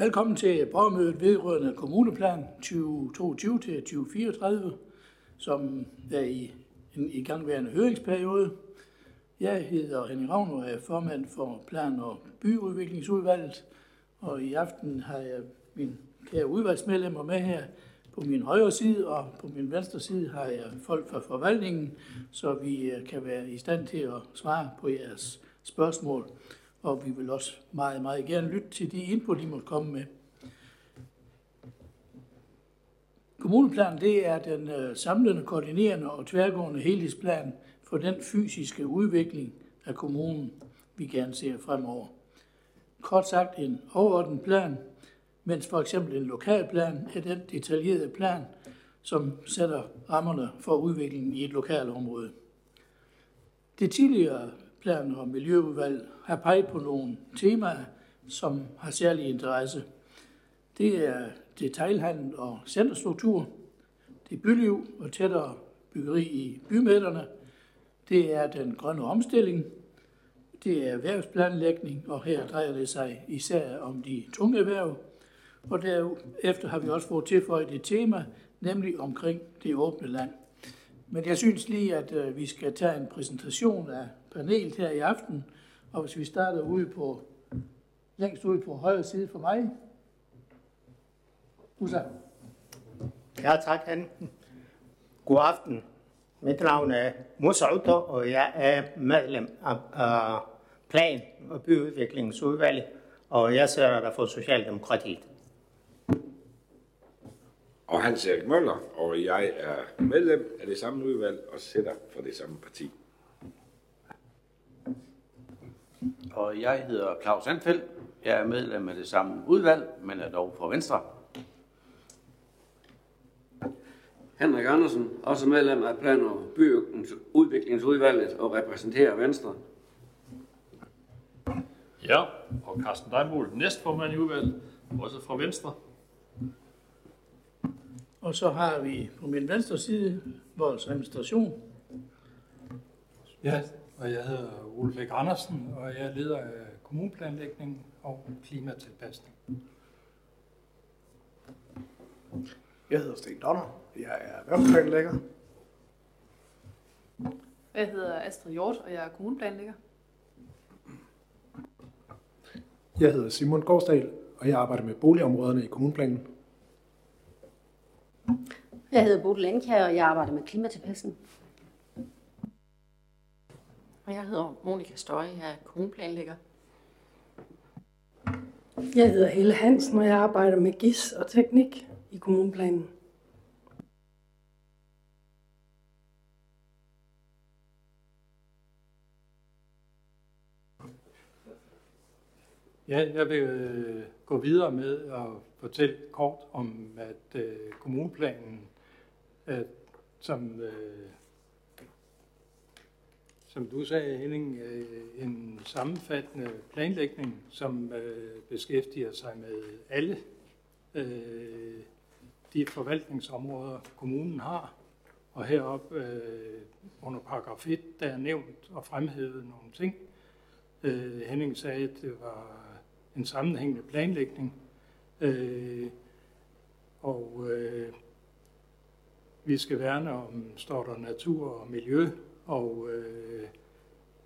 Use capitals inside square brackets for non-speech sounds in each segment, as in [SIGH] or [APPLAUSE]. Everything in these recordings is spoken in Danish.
Velkommen til borgermødet vedrørende kommuneplan 2022 til 2034, som er i en igangværende høringsperiode. Jeg hedder Henning Ravn og er formand for Plan- og Byudviklingsudvalget, og i aften har jeg min kære udvalgsmedlemmer med her. På min højre side og på min venstre side har jeg folk fra forvaltningen, så vi øh, kan være i stand til at svare på jeres spørgsmål. Og vi vil også meget, meget gerne lytte til de input, I måtte komme med. Kommuneplanen det er den øh, samlende, koordinerende og tværgående helhedsplan for den fysiske udvikling af kommunen, vi gerne ser fremover. Kort sagt en overordnet plan, mens for eksempel en lokalplan er den detaljerede plan, som sætter rammerne for udviklingen i et lokalområde. Det tidligere plan- og miljøudvalg har peget på nogle temaer, som har særlig interesse. Det er detailhandel og centerstruktur, det er byliv og tættere byggeri i bymidterne, det er den grønne omstilling, det er erhvervsplanlægning, og her drejer det sig især om de tunge erhverv. Og derefter har vi også fået tilføjet et tema, nemlig omkring det åbne land. Men jeg synes lige, at øh, vi skal tage en præsentation af panelet her i aften. Og hvis vi starter ude på, længst ude på højre side for mig. Usa. Ja, tak, Han. God aften. Mit navn er Musa Utter, og jeg er medlem af, af Plan- og Byudviklingsudvalget, og jeg ser der for Socialdemokratiet. Og Hans Erik Møller, og jeg er medlem af det samme udvalg og sætter for det samme parti. Og jeg hedder Claus Anfeldt. Jeg er medlem af det samme udvalg, men er dog fra Venstre. Henrik Andersen, også medlem af Plan- og Byudviklingsudvalget og repræsenterer Venstre. Ja, og Carsten Deimol, næstformand i udvalget, også fra Venstre. Og så har vi på min venstre side vores administration. Ja, og jeg hedder Ole Bæk Andersen, og jeg er leder af kommuneplanlægning og klimatilpasning. Jeg hedder Sten Donner. Jeg er erhvervsplanlægger. Jeg hedder Astrid Hjort, og jeg er kommuneplanlægger. Jeg hedder Simon Gårdsdal, og jeg arbejder med boligområderne i kommuneplanen. Jeg hedder Bodil Landkjær, og jeg arbejder med klimatilpasning. Jeg hedder Monika Støje, jeg er kommuneplanlægger. Jeg hedder Helle Hansen, og jeg arbejder med GIS og teknik i kommuneplanen. Ja, jeg vil øh, gå videre med at fortælle kort om, at øh, kommuneplanen, at, som, øh, som du sagde, Henning, øh, en sammenfattende planlægning, som øh, beskæftiger sig med alle øh, de forvaltningsområder, kommunen har. Og herop under paragraf 1, der er nævnt og fremhævet nogle ting. Henning sagde, at det var en sammenhængende planlægning. Og vi skal værne om, står der, natur og miljø, og øh,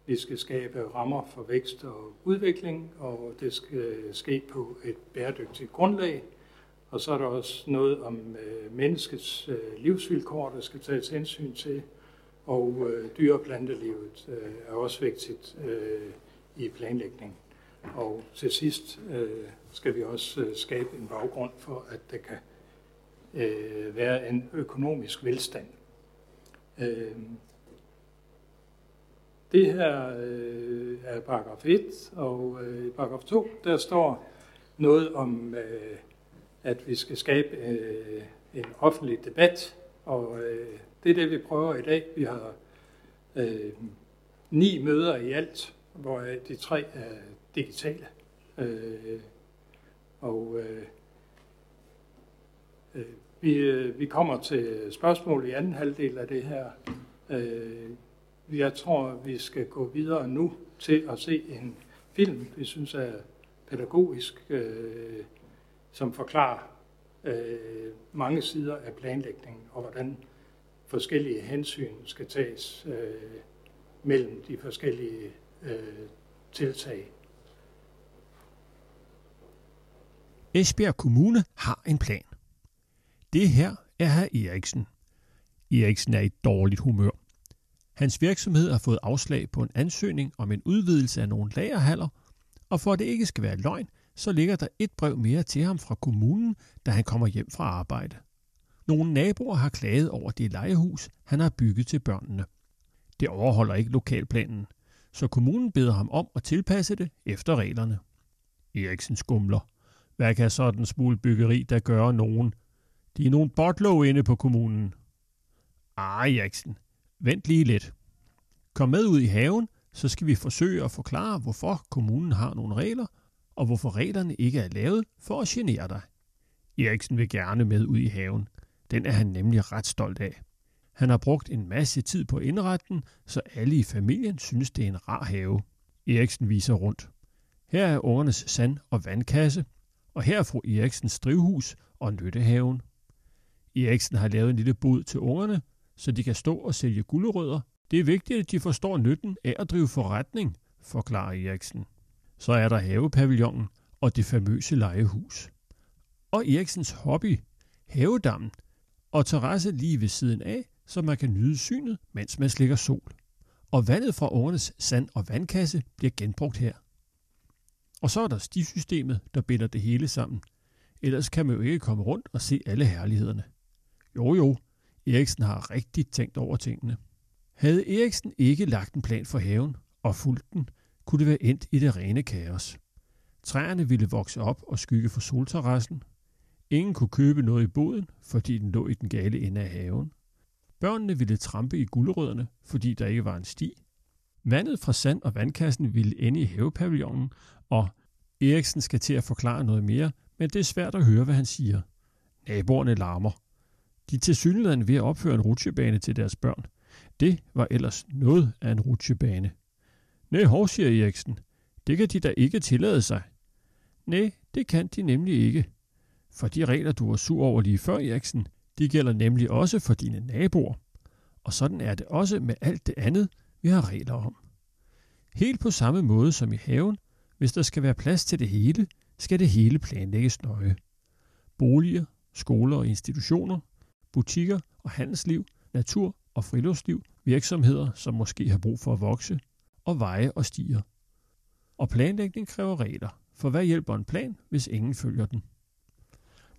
vi skal skabe rammer for vækst og udvikling, og det skal øh, ske på et bæredygtigt grundlag. Og så er der også noget om øh, menneskets øh, livsvilkår, der skal tages hensyn til, og øh, dyre- og plantelivet øh, er også vigtigt øh, i planlægningen. Og til sidst øh, skal vi også øh, skabe en baggrund for, at der kan øh, være en økonomisk velstand. Øh, det her øh, er paragraf 1, og øh, i paragraf 2, der står noget om, øh, at vi skal skabe øh, en offentlig debat, og øh, det er det, vi prøver i dag. Vi har øh, ni møder i alt, hvor de tre er digitale. Øh, og øh, øh, vi, øh, vi kommer til spørgsmål i anden halvdel af det her. Øh, jeg tror, vi skal gå videre nu til at se en film, vi synes er pædagogisk øh, som forklarer øh, mange sider af planlægningen, og hvordan forskellige hensyn skal tages øh, mellem de forskellige øh, tiltag. Esbjerg Kommune har en plan. Det her er herr Eriksen. Eriksen er i dårligt humør. Hans virksomhed har fået afslag på en ansøgning om en udvidelse af nogle lagerhaller, og for at det ikke skal være løgn, så ligger der et brev mere til ham fra kommunen, da han kommer hjem fra arbejde. Nogle naboer har klaget over det lejehus, han har bygget til børnene. Det overholder ikke lokalplanen, så kommunen beder ham om at tilpasse det efter reglerne. Eriksen skumler. Hvad kan sådan smule byggeri, der gør nogen? De er nogle botlov inde på kommunen. Ah, Eriksen, vent lige lidt. Kom med ud i haven, så skal vi forsøge at forklare, hvorfor kommunen har nogle regler, og hvorfor reglerne ikke er lavet for at genere dig. Eriksen vil gerne med ud i haven. Den er han nemlig ret stolt af. Han har brugt en masse tid på indretten, så alle i familien synes, det er en rar have. Eriksen viser rundt. Her er ungernes sand- og vandkasse, og her er fru Eriksens drivhus og nyttehaven. Eriksen har lavet en lille bod til ungerne, så de kan stå og sælge gulerødder. Det er vigtigt, at de forstår nytten af at drive forretning, forklarer Eriksen. Så er der havepavillonen og det famøse legehus. Og Eriksens hobby, havedammen, og terrasse lige ved siden af, så man kan nyde synet, mens man slikker sol. Og vandet fra årenes sand- og vandkasse bliver genbrugt her. Og så er der stisystemet, der binder det hele sammen. Ellers kan man jo ikke komme rundt og se alle herlighederne. Jo jo, Eriksen har rigtig tænkt over tingene. Havde Eriksen ikke lagt en plan for haven og fulgt den, kunne det være endt i det rene kaos. Træerne ville vokse op og skygge for solterrassen. Ingen kunne købe noget i boden, fordi den lå i den gale ende af haven. Børnene ville trampe i gulerødderne, fordi der ikke var en sti. Vandet fra sand- og vandkassen ville ende i havepavillonen, og Eriksen skal til at forklare noget mere, men det er svært at høre, hvad han siger. Naboerne larmer. De tilsyneladende synligheden ved at opføre en rutsjebane til deres børn. Det var ellers noget af en rutsjebane. Nej, hov, siger Eriksen. Det kan de da ikke tillade sig. Nej, det kan de nemlig ikke. For de regler, du var sur over lige før, Eriksen, de gælder nemlig også for dine naboer. Og sådan er det også med alt det andet, vi har regler om. Helt på samme måde som i haven, hvis der skal være plads til det hele, skal det hele planlægges nøje. Boliger, skoler og institutioner, butikker og handelsliv, natur og friluftsliv, virksomheder, som måske har brug for at vokse, og veje og stier. Og planlægning kræver regler, for hvad hjælper en plan, hvis ingen følger den?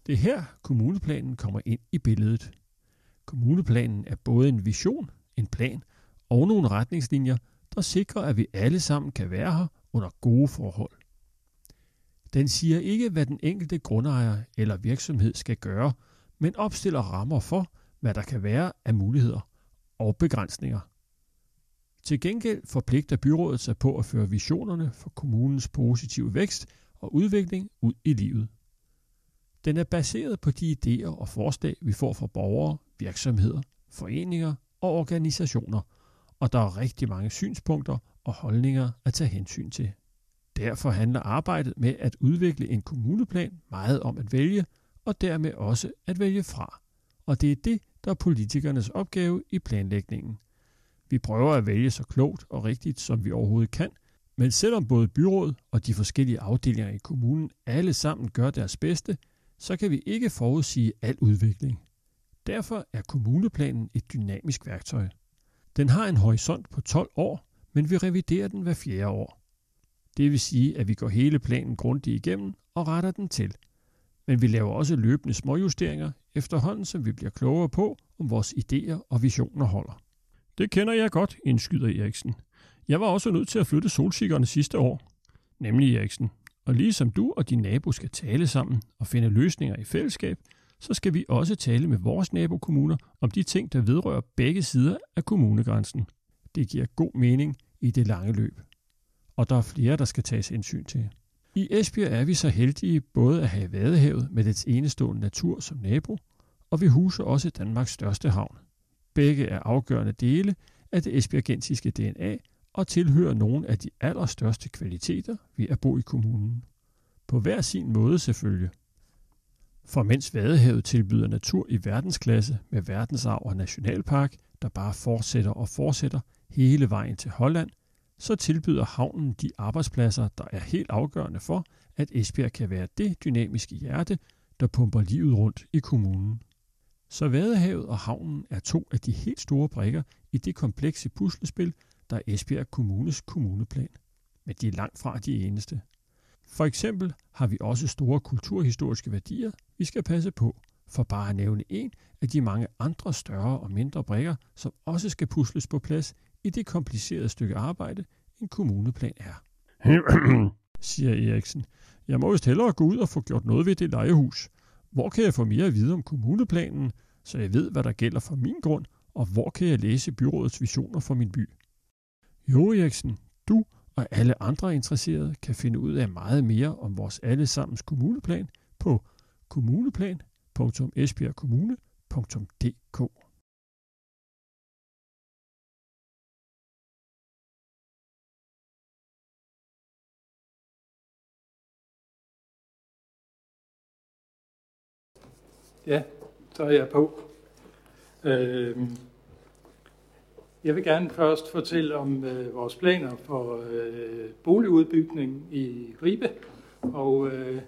Det er her, kommuneplanen kommer ind i billedet. Kommuneplanen er både en vision, en plan og nogle retningslinjer, der sikrer, at vi alle sammen kan være her under gode forhold. Den siger ikke, hvad den enkelte grundejer eller virksomhed skal gøre, men opstiller rammer for, hvad der kan være af muligheder og begrænsninger. Til gengæld forpligter byrådet sig på at føre visionerne for kommunens positive vækst og udvikling ud i livet. Den er baseret på de idéer og forslag, vi får fra borgere, virksomheder, foreninger og organisationer, og der er rigtig mange synspunkter og holdninger at tage hensyn til. Derfor handler arbejdet med at udvikle en kommuneplan meget om at vælge, og dermed også at vælge fra. Og det er det, der er politikernes opgave i planlægningen. Vi prøver at vælge så klogt og rigtigt, som vi overhovedet kan, men selvom både byråd og de forskellige afdelinger i kommunen alle sammen gør deres bedste, så kan vi ikke forudsige al udvikling. Derfor er kommuneplanen et dynamisk værktøj. Den har en horisont på 12 år, men vi reviderer den hver fjerde år. Det vil sige, at vi går hele planen grundigt igennem og retter den til. Men vi laver også løbende småjusteringer efterhånden, som vi bliver klogere på, om vores idéer og visioner holder. Det kender jeg godt, indskyder Eriksen. Jeg var også nødt til at flytte solsikkerne sidste år. Nemlig Eriksen. Og ligesom du og din nabo skal tale sammen og finde løsninger i fællesskab, så skal vi også tale med vores nabokommuner om de ting, der vedrører begge sider af kommunegrænsen. Det giver god mening i det lange løb. Og der er flere, der skal tages hensyn til. I Esbjerg er vi så heldige både at have Vadehavet med dets enestående natur som nabo, og vi huser også Danmarks største havn. Begge er afgørende dele af det esbjergensiske DNA og tilhører nogle af de allerstørste kvaliteter ved at bo i kommunen. På hver sin måde selvfølgelig. For mens Vadehavet tilbyder natur i verdensklasse med verdensarv og nationalpark, der bare fortsætter og fortsætter hele vejen til Holland, så tilbyder havnen de arbejdspladser, der er helt afgørende for, at Esbjerg kan være det dynamiske hjerte, der pumper livet rundt i kommunen. Så Vadehavet og havnen er to af de helt store brikker i det komplekse puslespil, der er Esbjerg Kommunes kommuneplan. Men de er langt fra de eneste. For eksempel har vi også store kulturhistoriske værdier, vi skal passe på, for bare at nævne en af de mange andre større og mindre brikker, som også skal pusles på plads i det komplicerede stykke arbejde, en kommuneplan er. [CLEARS THROAT] siger Eriksen. Jeg må vist hellere gå ud og få gjort noget ved det lejehus. Hvor kan jeg få mere at vide om kommuneplanen, så jeg ved, hvad der gælder for min grund, og hvor kan jeg læse byrådets visioner for min by? Jo, Eriksen, du og alle andre interesserede kan finde ud af meget mere om vores allesammens kommuneplan på kommuneplan.esbjergkommune.dk. Ja, så er jeg på. Øh, jeg vil gerne først fortælle om øh, vores planer for øh, boligudbygning i Ribe. Og øh,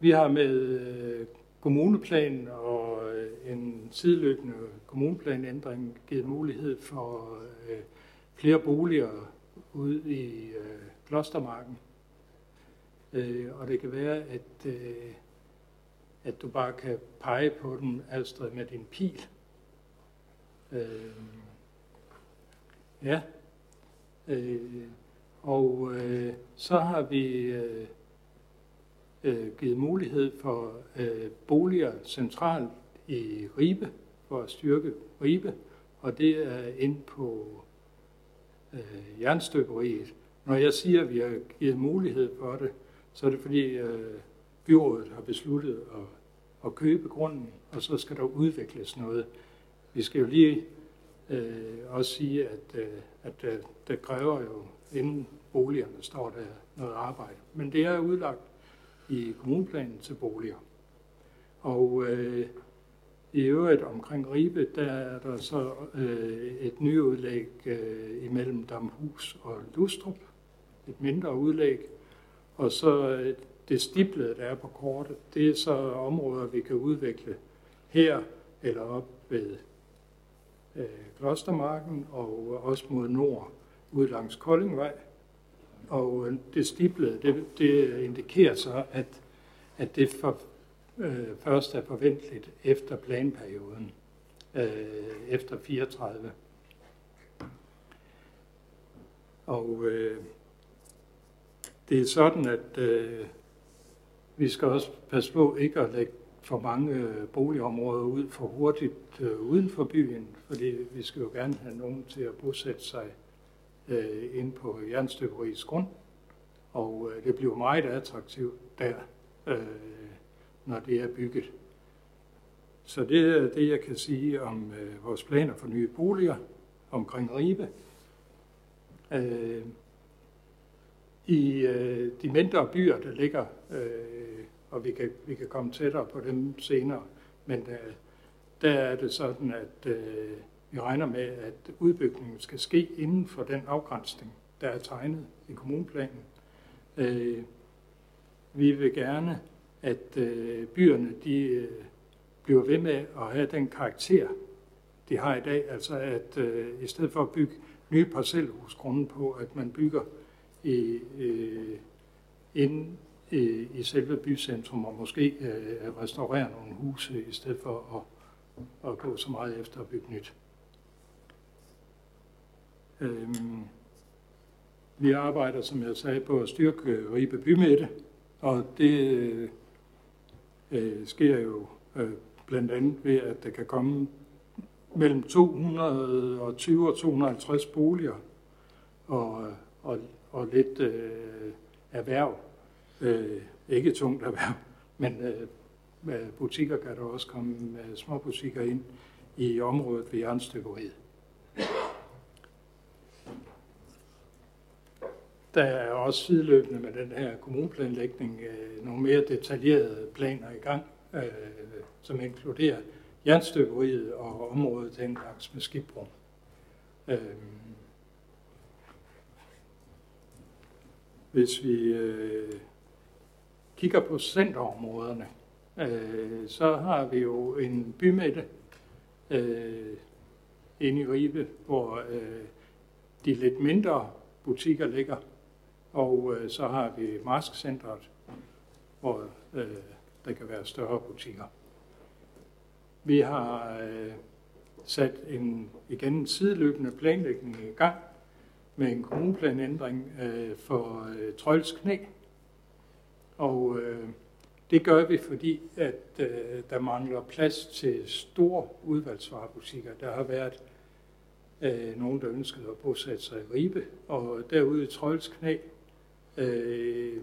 vi har med øh, kommuneplanen og øh, en sideløbende kommuneplanændring givet mulighed for øh, flere boliger ude i øh, Klostermarken. Øh, og det kan være, at, øh, at du bare kan pege på dem, Astrid, med din pil. Øh, ja. Øh, og øh, så har vi øh, øh, givet mulighed for øh, boliger centralt i Ribe, for at styrke Ribe, og det er ind på øh, jernstøberiet. Når jeg siger, at vi har givet mulighed for det, så er det fordi øh, byrådet har besluttet at, at købe grunden, og så skal der udvikles noget. Vi skal jo lige øh, også sige, at, øh, at øh, det kræver jo, inden boligerne står der noget arbejde. Men det er udlagt i kommuneplanen til boliger. Og øh, i øvrigt omkring Ribe, der er der så øh, et nyudlæg øh, imellem Damhus og Lustrup, et mindre udlæg, og så øh, det stiplede, der er på kortet, det er så områder, vi kan udvikle her eller op ved øh, Klostermarken og også mod nord ud langs Koldingvej. Og øh, det stiplede, det, det indikerer så, at, at det for, øh, først er forventeligt efter planperioden, øh, efter 34. Og øh, det er sådan, at øh, vi skal også passe på ikke at lægge for mange øh, boligområder ud for hurtigt øh, uden for byen, fordi vi skal jo gerne have nogen til at bosætte sig øh, ind på jernstøberiets grund, og øh, det bliver meget attraktivt der, øh, når det er bygget. Så det er det, jeg kan sige om øh, vores planer for nye boliger omkring Ribe. Øh, I øh, de mindre byer, der ligger øh, og vi kan, vi kan komme tættere på dem senere. Men øh, der er det sådan, at øh, vi regner med, at udbygningen skal ske inden for den afgrænsning, der er tegnet i kommuneplanen. Øh, vi vil gerne, at øh, byerne de, øh, bliver ved med at have den karakter, de har i dag. Altså at øh, i stedet for at bygge nye parcelhusgrunde på, at man bygger i, øh, inden i, i selve bycentrum, og måske øh, restaurere nogle huse, i stedet for at, at gå så meget efter at bygge nyt. Øhm, vi arbejder, som jeg sagde, på at styrke Ribe bymidte, og det øh, øh sker jo øh, blandt andet ved, at der kan komme mellem 220 og 250 boliger og, og, og lidt øh, erhverv Øh, ikke tungt erhverv, men øh, med butikker kan der også komme med små butikker ind i området ved jernstøberiet. der er også sideløbende med den her kommuneplanlægning øh, nogle mere detaljerede planer i gang, øh, som inkluderer jernstøberiet og området hen langs med Skibro. Øh, hvis vi øh, kigger på centerområderne, øh, så har vi jo en bymætte øh, inde i Ribe, hvor øh, de lidt mindre butikker ligger, og øh, så har vi Maskcentret, hvor øh, der kan være større butikker. Vi har øh, sat en igen en sideløbende planlægning i gang med en kommuneplanændring øh, for øh, Trøls Knæ. Og øh, det gør vi, fordi at øh, der mangler plads til store udvalgsvarebutikker. Der har været øh, nogen, der ønskede at bosætte sig i Ribe, og derude i Trøls Knæ, øh,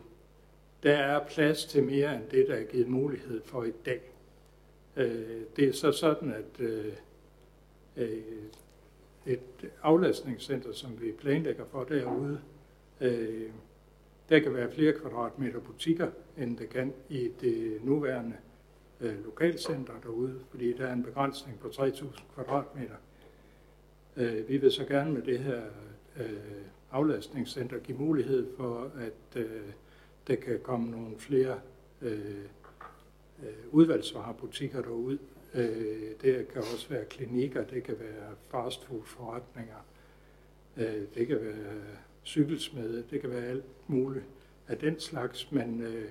der er plads til mere end det, der er givet mulighed for i dag. Øh, det er så sådan, at øh, øh, et aflastningscenter, som vi planlægger for derude, øh, der kan være flere kvadratmeter butikker, end det kan i det nuværende øh, lokalcenter derude, fordi der er en begrænsning på 3.000 kvadratmeter. Øh, vi vil så gerne med det her øh, aflastningscenter give mulighed for, at øh, der kan komme nogle flere øh, øh, udvalgsvarebutikker derud. Øh, det kan også være klinikker, det kan være fastfoodforretninger, øh, det kan være cykelsmede, det kan være alt muligt af den slags, men øh,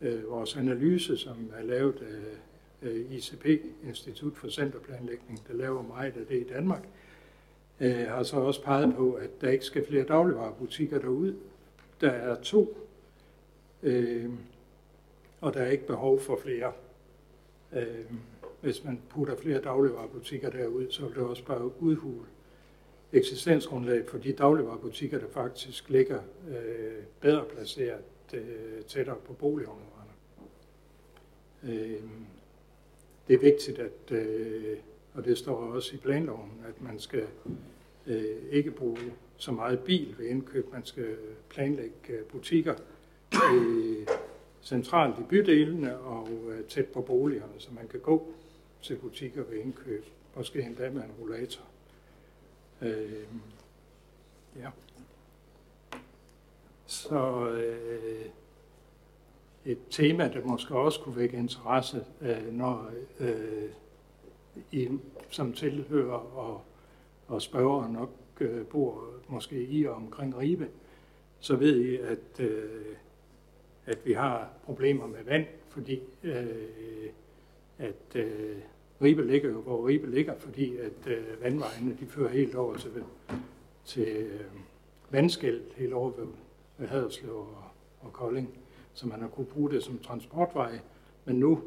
øh, vores analyse, som er lavet af øh, ICP, Institut for Centerplanlægning, der laver meget af det i Danmark, øh, har så også peget på, at der ikke skal flere dagligvarerbutikker derud. Der er to, øh, og der er ikke behov for flere. Øh, hvis man putter flere dagligvarerbutikker derud, så vil det også bare udhule eksistensgrundlag for de dagligvarerbutikker, der faktisk ligger øh, bedre placeret øh, tættere på boligområderne. Øh, det er vigtigt, at, øh, og det står også i planloven, at man skal øh, ikke bruge så meget bil ved indkøb. Man skal planlægge øh, butikker øh, centralt i bydelene og øh, tæt på boligerne, så man kan gå til butikker ved indkøb, måske endda med en rollator. Øh, ja. Så øh, et tema, der måske også kunne vække interesse, øh, når øh, I som tilhører og, og spørger nok øh, bor måske i og omkring Ribe, så ved I, at, øh, at vi har problemer med vand, fordi øh, at øh, Ribe ligger jo, hvor Ribe ligger, fordi at øh, vandvejene de fører helt over til, til øh, vandskæld helt over ved, ved Haderslev og, og Kolding, så man har kunne bruge det som transportvej. Men nu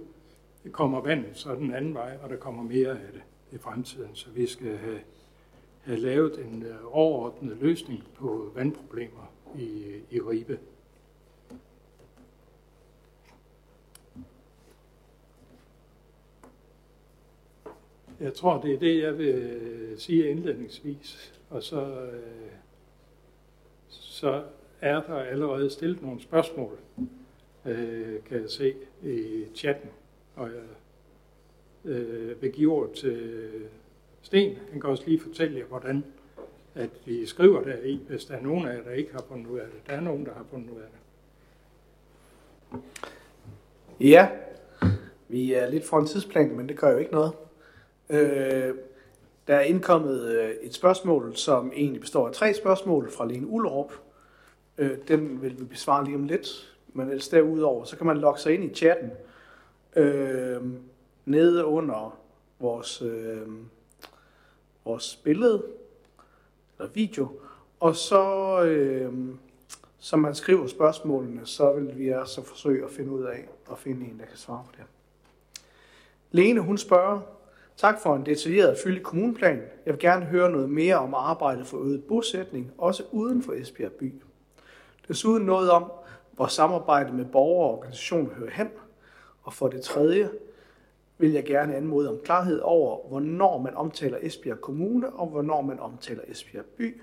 kommer vandet så den anden vej, og der kommer mere af det i fremtiden, så vi skal have, have lavet en øh, overordnet løsning på vandproblemer i, i Ribe. Jeg tror, det er det, jeg vil sige indledningsvis. Og så, øh, så er der allerede stillet nogle spørgsmål, øh, kan jeg se i chatten. Og jeg øh, vil give ord til Sten. Han kan også lige fortælle jer, hvordan at vi skriver der i, hvis der er nogen af jer, der ikke har fundet ud af det. Der er nogen, der har fundet ud af det. Ja, vi er lidt for en tidsplan, men det gør jo ikke noget. Øh, der er indkommet øh, et spørgsmål, som egentlig består af tre spørgsmål fra Lene Ullerup. Øh, den vil vi besvare lige om lidt. Men ellers derudover, så kan man logge sig ind i chatten øh, nede under vores, øh, vores billede eller video. Og så, øh, som man skriver spørgsmålene, så vil vi altså forsøge at finde ud af at finde en, der kan svare på det. Lene, hun spørger, Tak for en detaljeret fyldig kommuneplan. Jeg vil gerne høre noget mere om arbejdet for øget bosætning, også uden for Esbjerg by. Desuden noget om, hvor samarbejdet med borgere og organisationer hører hen. Og for det tredje vil jeg gerne anmode om klarhed over, hvornår man omtaler Esbjerg Kommune og hvornår man omtaler Esbjerg by.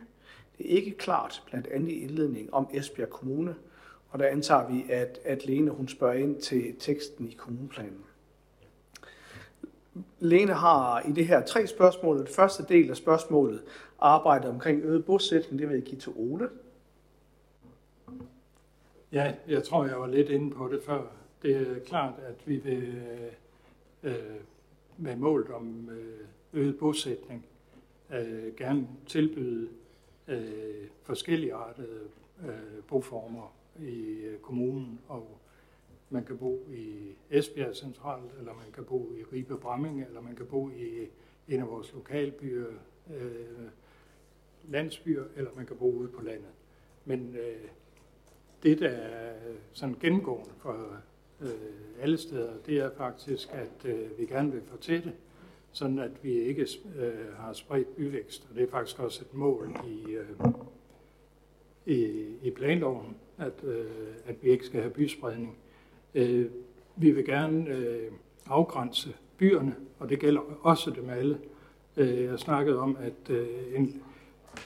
Det er ikke klart, blandt andet i indledningen om Esbjerg Kommune, og der antager vi, at, at Lene hun spørger ind til teksten i kommuneplanen. Lene har i det her tre spørgsmål. Det første del af spørgsmålet arbejder omkring øget bosætning. Det vil jeg give til Ole. Ja, jeg tror, jeg var lidt inde på det før. Det er klart, at vi vil øh, øh med målet om øh, øget bosætning øh, gerne tilbyde øh, forskellige artede øh, boformer i øh, kommunen, og man kan bo i Esbjerg centralt, eller man kan bo i Ribe Bramming, eller man kan bo i en af vores lokalbyer, øh, landsbyer, eller man kan bo ude på landet. Men øh, det, der er sådan gennemgående for øh, alle steder, det er faktisk, at øh, vi gerne vil fortætte, sådan at vi ikke øh, har spredt byvækst. Og det er faktisk også et mål i, øh, i, i planloven, at, øh, at vi ikke skal have byspredning. Øh, vi vil gerne øh, afgrænse byerne, og det gælder også dem alle. Øh, jeg snakkede om, at øh, en,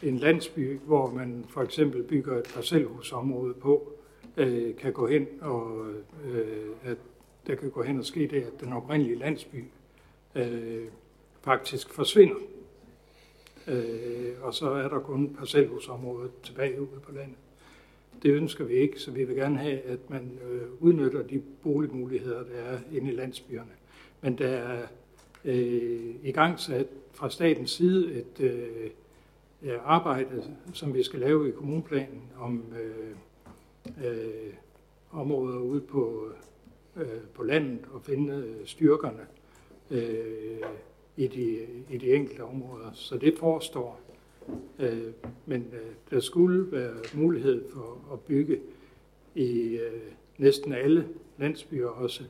en landsby, hvor man for eksempel bygger et parcelhusområde på, øh, kan gå hen og øh, at der kan gå hen og ske det, at den oprindelige landsby øh, faktisk forsvinder. Øh, og så er der kun parcelhusområdet tilbage ude på landet. Det ønsker vi ikke, så vi vil gerne have, at man øh, udnytter de boligmuligheder, der er inde i landsbyerne. Men der er øh, i gang sat fra statens side et øh, arbejde, som vi skal lave i kommuneplanen om øh, øh, områder ude på, øh, på landet og finde øh, styrkerne øh, i, de, i de enkelte områder. Så det forestår. Øh, men øh, der skulle være mulighed for at bygge i øh, næsten alle landsbyer også.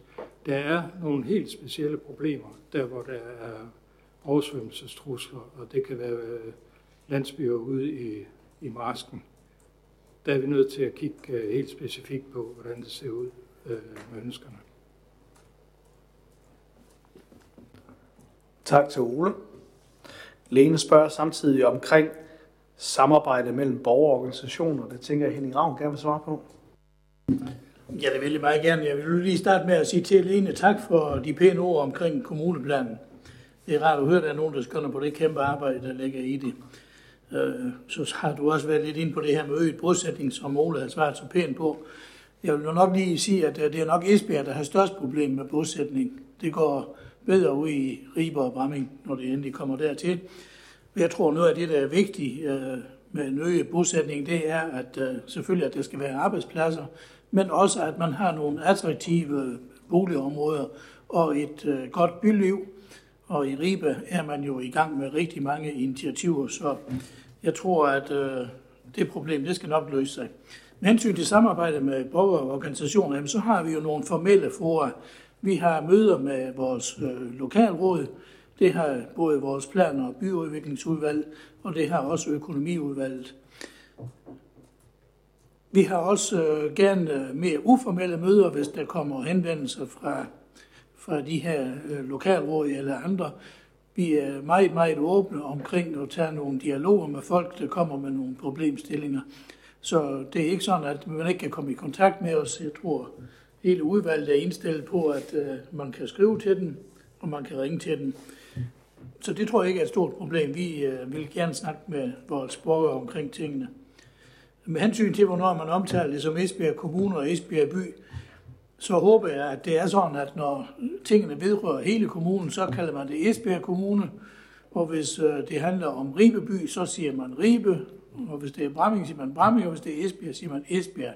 Der er nogle helt specielle problemer, der hvor der er oversvømmelsestrusler, og det kan være øh, landsbyer ude i, i marsken. Der er vi nødt til at kigge øh, helt specifikt på, hvordan det ser ud øh, med ønskerne. Tak til Ole. Lene spørger samtidig omkring samarbejde mellem borgerorganisationer. Det tænker jeg, Henning Ravn gerne vil svare på. Ja, det vil jeg meget gerne. Jeg vil lige starte med at sige til Lene tak for de pæne ord omkring kommuneplanen. Det er rart at høre, at der er nogen, der skønner på det kæmpe arbejde, der ligger i det. Øh, så har du også været lidt ind på det her med øget bosætning, som Ole har svaret så pænt på. Jeg vil nok lige sige, at øh, det er nok Esbjerg, der har størst problem med bosætning. Det går bedre ud i Riber og Bramming, når det endelig kommer dertil. Jeg tror, noget af det, der er vigtigt øh, med en øget bosætning, det er at øh, selvfølgelig, at der skal være arbejdspladser, men også at man har nogle attraktive boligområder og et øh, godt byliv. Og i Ribe er man jo i gang med rigtig mange initiativer, så jeg tror, at øh, det problem, det skal nok løse sig. Med hensyn til samarbejde med borgerorganisationer, så har vi jo nogle formelle fora. Vi har møder med vores øh, lokalråd, det har både vores planer og byudviklingsudvalg, og det har også økonomiudvalget. Vi har også øh, gerne øh, mere uformelle møder, hvis der kommer henvendelser fra, fra de her øh, lokalråd eller andre. Vi er meget, meget åbne omkring at tage nogle dialoger med folk, der kommer med nogle problemstillinger. Så det er ikke sådan, at man ikke kan komme i kontakt med os. Jeg tror, hele udvalget er indstillet på, at øh, man kan skrive til den, og man kan ringe til den. Så det tror jeg ikke er et stort problem. Vi øh, vil gerne snakke med vores borgere omkring tingene. Med hensyn til, hvornår man omtaler det som Esbjerg Kommune og Esbjerg By, så håber jeg, at det er sådan, at når tingene vedrører hele kommunen, så kalder man det Esbjerg Kommune. Og hvis øh, det handler om Ribeby, så siger man Ribe. Og hvis det er Bramming, siger man Bramming. Og hvis det er Esbjerg, siger man Esbjerg.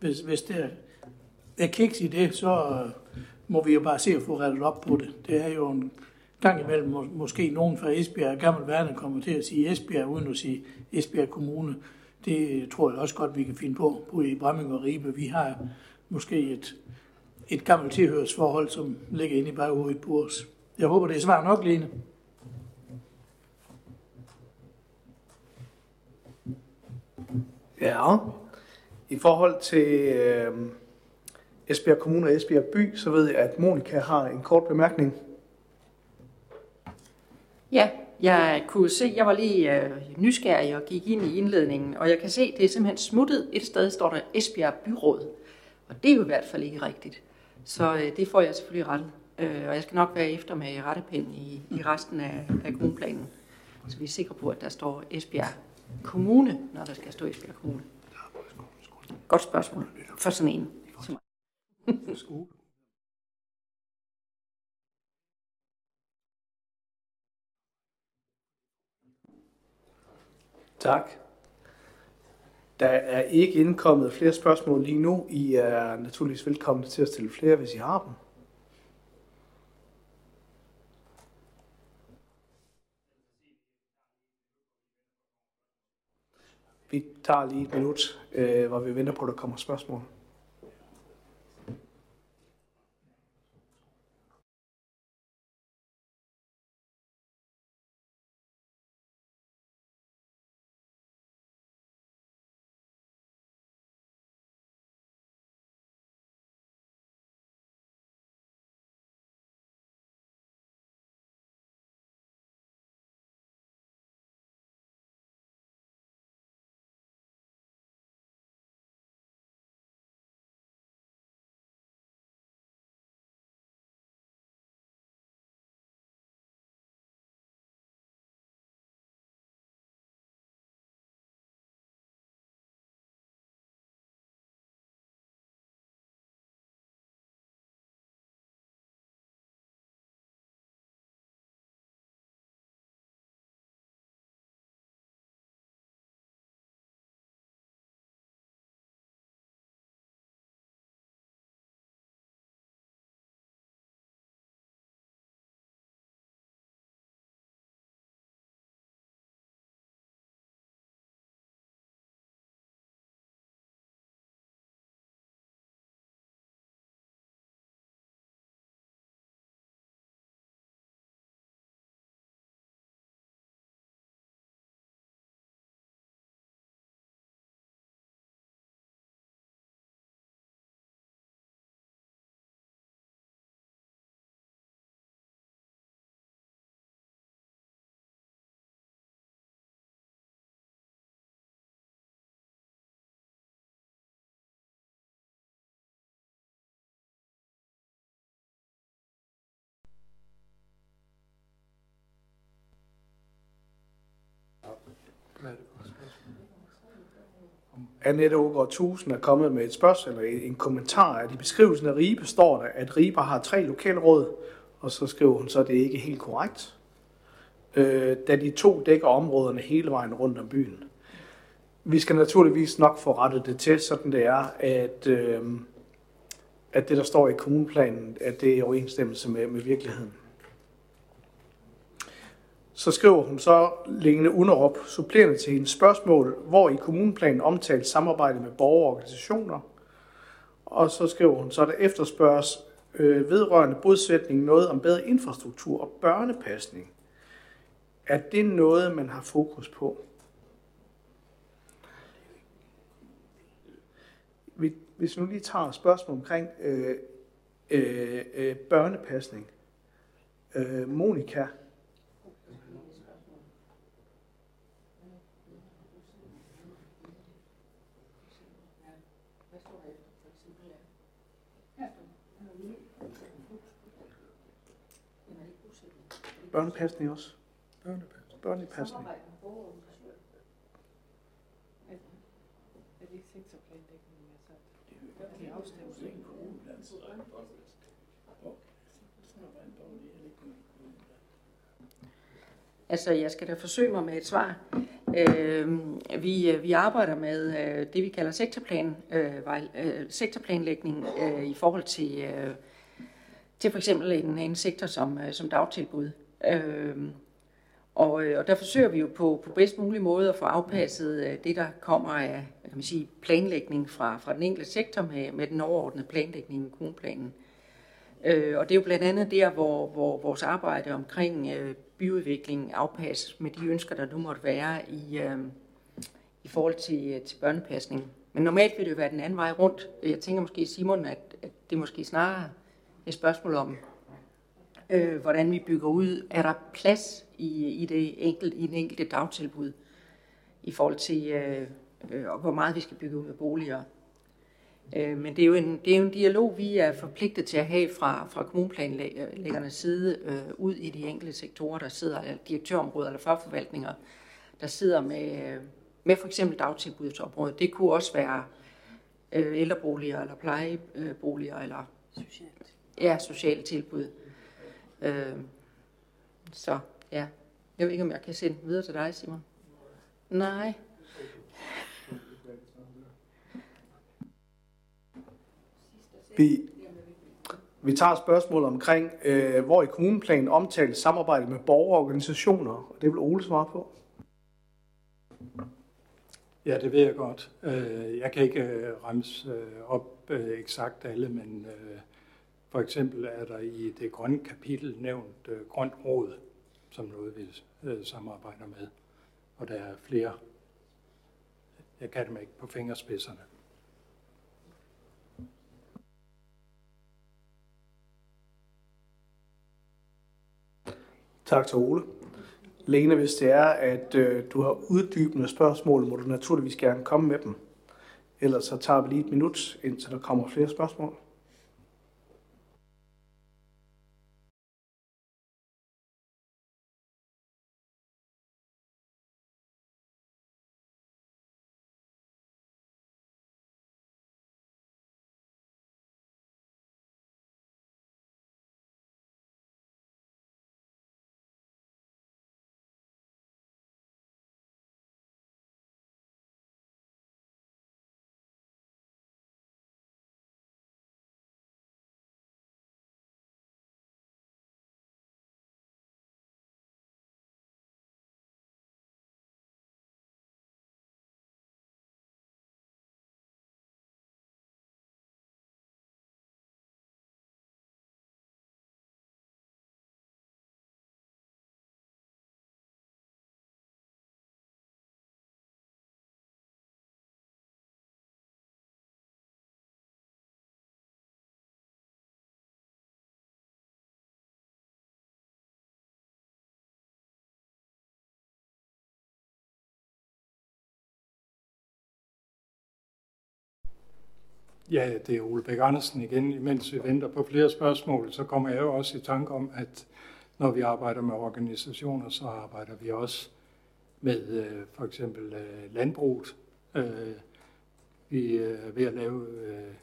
Hvis, hvis der er kiks i det, så øh, må vi jo bare se at få rettet op på det. Det er jo en gang imellem må, måske nogen fra Esbjerg, gammel værne, kommer til at sige Esbjerg, uden at sige Esbjerg Kommune. Det øh, tror jeg også godt, vi kan finde på, på i Bramming og Ribe. Vi har måske et, et gammelt tilhørsforhold, som ligger inde i baghovedet på os. Jeg håber, det er svar nok, Lene. Ja, i forhold til øh, Esbjerg Kommune og Esbjerg By, så ved jeg, at Monika har en kort bemærkning. Ja, Jeg kunne se, jeg var lige øh, nysgerrig og gik ind i indledningen, og jeg kan se, det er simpelthen smuttet. Et sted står der Esbjerg Byråd, og det er jo i hvert fald ikke rigtigt. Så øh, det får jeg selvfølgelig rettet, øh, og jeg skal nok være efter med rettepind i, i resten af, af kommunplanen. Så vi er sikre på, at der står Esbjerg Kommune, når der skal stå Esbjerg Kommune. Godt spørgsmål for sådan en skole. Tak. Der er ikke indkommet flere spørgsmål lige nu. I er naturligvis velkomne til at stille flere, hvis I har dem. Vi tager lige et minut, øh, hvor vi venter på, at der kommer spørgsmål. Annette Ågaard Tusen er kommet med et spørgsmål, eller en kommentar, at i beskrivelsen af Ribe står der, at Ribe har tre lokalråd, og så skriver hun så, at det ikke er helt korrekt, øh, da de to dækker områderne hele vejen rundt om byen. Vi skal naturligvis nok få rettet det til, sådan det er, at, øh, at det, der står i kommuneplanen, at det er i overensstemmelse med, med virkeligheden. Så skriver hun så Lene Underop supplerende til hendes spørgsmål, hvor i kommuneplanen omtalt samarbejde med borgerorganisationer. Og så skriver hun så, der efterspørges øh, vedrørende bodsætning noget om bedre infrastruktur og børnepasning. Er det noget, man har fokus på? Hvis vi nu lige tager et spørgsmål omkring øh, øh, øh, børnepasning. Øh, Monika, Børnepasning også. Børnepasning. Børnepasning. Altså, jeg skal da forsøge mig med et svar. Øhm, øh, vi, vi arbejder med øh, det, vi kalder sektorplan, øh, vej, øh, sektorplanlægning øh, i forhold til, øh, til for eksempel en, en sektor som, øh, som dagtilbud. Øh, og, øh, og der forsøger vi jo på, på bedst mulig måde at få afpasset øh, det, der kommer af kan man sige, planlægning fra, fra den enkelte sektor med, med den overordnede planlægning i kommuneplanen. Øh, og det er jo blandt andet der, hvor, hvor vores arbejde omkring øh, byudvikling afpasses med de ønsker, der nu måtte være i, øh, i forhold til, øh, til børnepasning. Men normalt vil det jo være den anden vej rundt. Jeg tænker måske, Simon, at, at det måske snarere er et spørgsmål om, øh, hvordan vi bygger ud. Er der plads i, i, det enkelte, i den enkelte dagtilbud i forhold til, øh, øh, hvor meget vi skal bygge ud med boliger? Øh, men det er, jo en, det er jo en dialog, vi er forpligtet til at have fra, fra kommuneplanlæggernes side øh, ud i de enkelte sektorer, der sidder, eller direktørområder eller fagforvaltninger, der sidder med, med for eksempel dagtilbudsområdet. Det kunne også være øh, ældreboliger eller plejeboliger eller Socialt. ja, sociale tilbud. Øh, så ja, jeg ved ikke, om jeg kan sende videre til dig, Simon. Nej. Vi, vi tager spørgsmål omkring, øh, hvor i kommuneplanen omtales samarbejde med borgerorganisationer, og det vil Ole svare på. Ja, det ved jeg godt. Øh, jeg kan ikke øh, remse øh, op øh, eksakt alle, men for eksempel er der i det grønne kapitel nævnt Grønt Råd, som noget vi samarbejder med. Og der er flere. Jeg kan dem ikke på fingerspidserne. Tak til Ole. Lene, hvis det er, at øh, du har uddybende spørgsmål, må du naturligvis gerne komme med dem. Ellers så tager vi lige et minut, indtil der kommer flere spørgsmål. Ja, det er Ole Bæk Andersen igen. Mens vi venter på flere spørgsmål, så kommer jeg jo også i tanke om, at når vi arbejder med organisationer, så arbejder vi også med øh, for eksempel øh, landbruget. Øh, vi er ved at lave øh,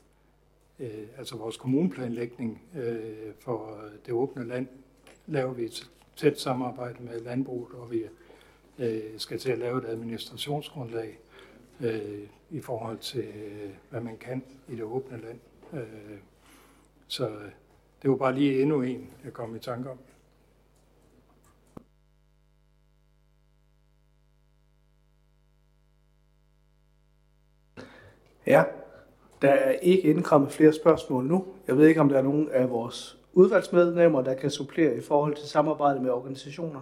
øh, altså vores kommuneplanlægning øh, for det åbne land, laver vi et tæt samarbejde med landbruget, og vi øh, skal til at lave et administrationsgrundlag øh, i forhold til, øh, hvad man kan i det åbne land. Øh, så øh, det var bare lige endnu en, jeg kom i tanke om. Ja, der er ikke indkommet flere spørgsmål nu. Jeg ved ikke, om der er nogen af vores udvalgsmedlemmer, der kan supplere i forhold til samarbejde med organisationer.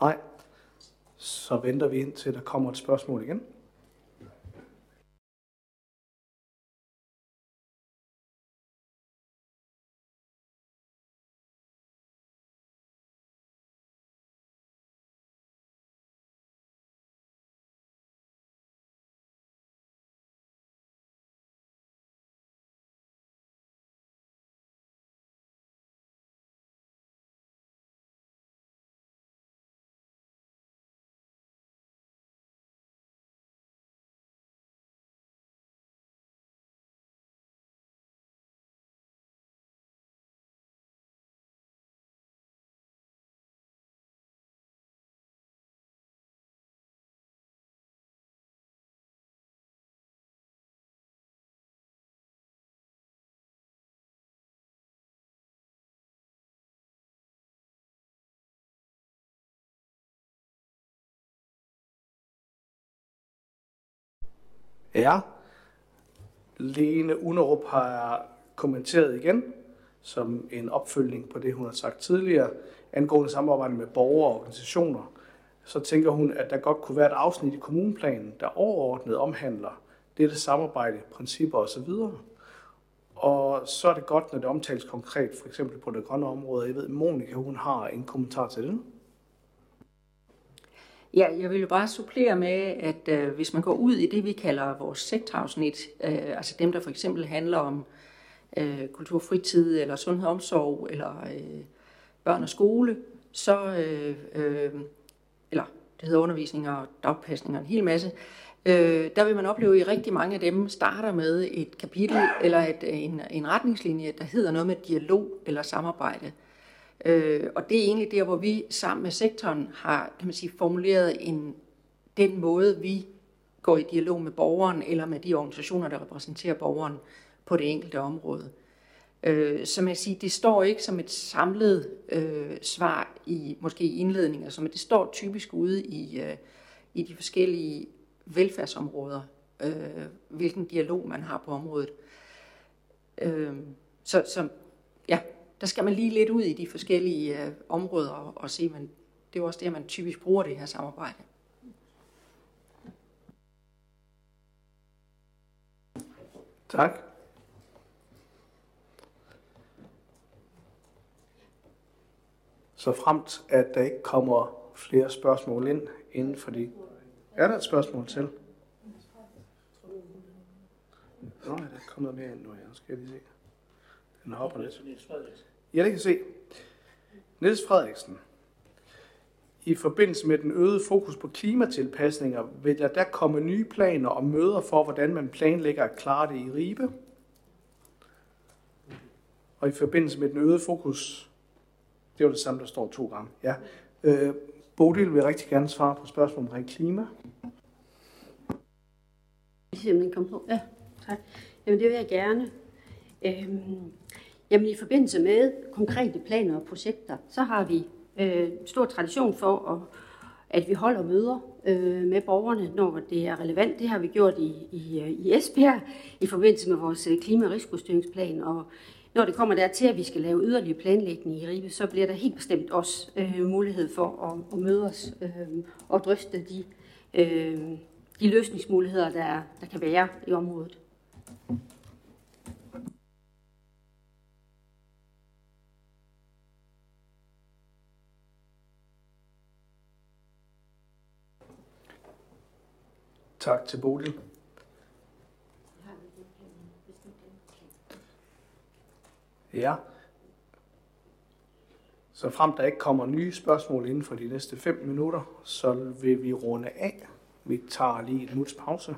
Nej. Så venter vi ind til, der kommer et spørgsmål igen. Ja. Lene Unerup har kommenteret igen, som en opfølgning på det, hun har sagt tidligere, angående samarbejde med borgere og organisationer. Så tænker hun, at der godt kunne være et afsnit i kommuneplanen, der overordnet omhandler dette samarbejde, principper osv. Og så er det godt, når det omtales konkret, for eksempel på det grønne område. Jeg ved, Monika, hun har en kommentar til det. Ja, jeg vil jo bare supplere med, at øh, hvis man går ud i det, vi kalder vores sektorafsnit, øh, altså dem, der for eksempel handler om øh, kultur, fritid, eller sundhed og omsorg, eller øh, børn og skole, så, øh, øh, eller det hedder undervisning og dagpasning og en hel masse, øh, der vil man opleve, at i rigtig mange af dem starter med et kapitel eller et, en, en retningslinje, der hedder noget med dialog eller samarbejde. Øh, Øh, og det er egentlig der, hvor vi sammen med sektoren har kan man sige, formuleret en, den måde, vi går i dialog med borgeren eller med de organisationer, der repræsenterer borgeren på det enkelte område. Øh, som jeg siger, det står ikke som et samlet øh, svar i måske i indledninger, som det står typisk ude i, øh, i de forskellige velfærdsområder, øh, hvilken dialog man har på området. Øh, så, så ja, der skal man lige lidt ud i de forskellige øh, områder og, og se, men det er også det, man typisk bruger det her samarbejde. Tak. Så fremt, at der ikke kommer flere spørgsmål ind inden for de... Er der et spørgsmål til? Nå, ja, der er kommet mere ind nu, jeg Skal lige se. Den hopper lidt. Ja, det kan se. Niels Frederiksen. I forbindelse med den øgede fokus på klimatilpasninger, vil der der komme nye planer og møder for, hvordan man planlægger at klare det i Ribe? Og i forbindelse med den øgede fokus, det var det samme, der står to gange. Ja. Øh, Bodil vil rigtig gerne svare på spørgsmål omkring klima. Simpelthen kom på. Ja, tak. Jamen det vil jeg gerne. Øhm, jamen i forbindelse med konkrete planer og projekter, så har vi øh, stor tradition for, at, at vi holder møder øh, med borgerne, når det er relevant. Det har vi gjort i, i, øh, i Esbjerg i forbindelse med vores øh, klima- og risikostyringsplan, og når det kommer dertil, at vi skal lave yderligere planlægning i Ribe, så bliver der helt bestemt også øh, mulighed for at, at møde os øh, og drøfte de, øh, de løsningsmuligheder, der, der kan være i området. Tak til Bodil. Ja. Så frem der ikke kommer nye spørgsmål inden for de næste 5 minutter, så vil vi runde af. Vi tager lige en minuts pause.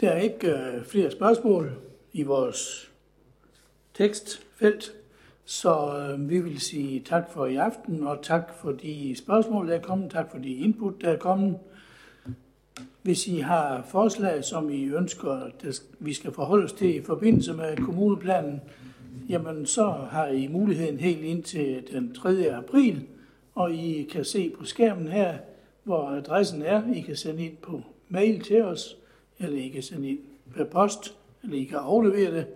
Der er ikke øh, flere spørgsmål i vores tekstfelt, så øh, vi vil sige tak for i aften, og tak for de spørgsmål, der er kommet, tak for de input, der er kommet. Hvis I har forslag, som I ønsker, at vi skal forholde os til i forbindelse med kommuneplanen, jamen så har I muligheden helt ind til den 3. april, og I kan se på skærmen her, hvor adressen er. I kan sende ind på mail til os, eller I kan sende ind per post, eller I kan aflevere det.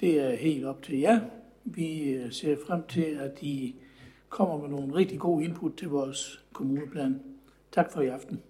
Det er helt op til jer. Vi øh, ser frem til, at I kommer med nogle rigtig gode input til vores kommuneplan. Tak for i aften.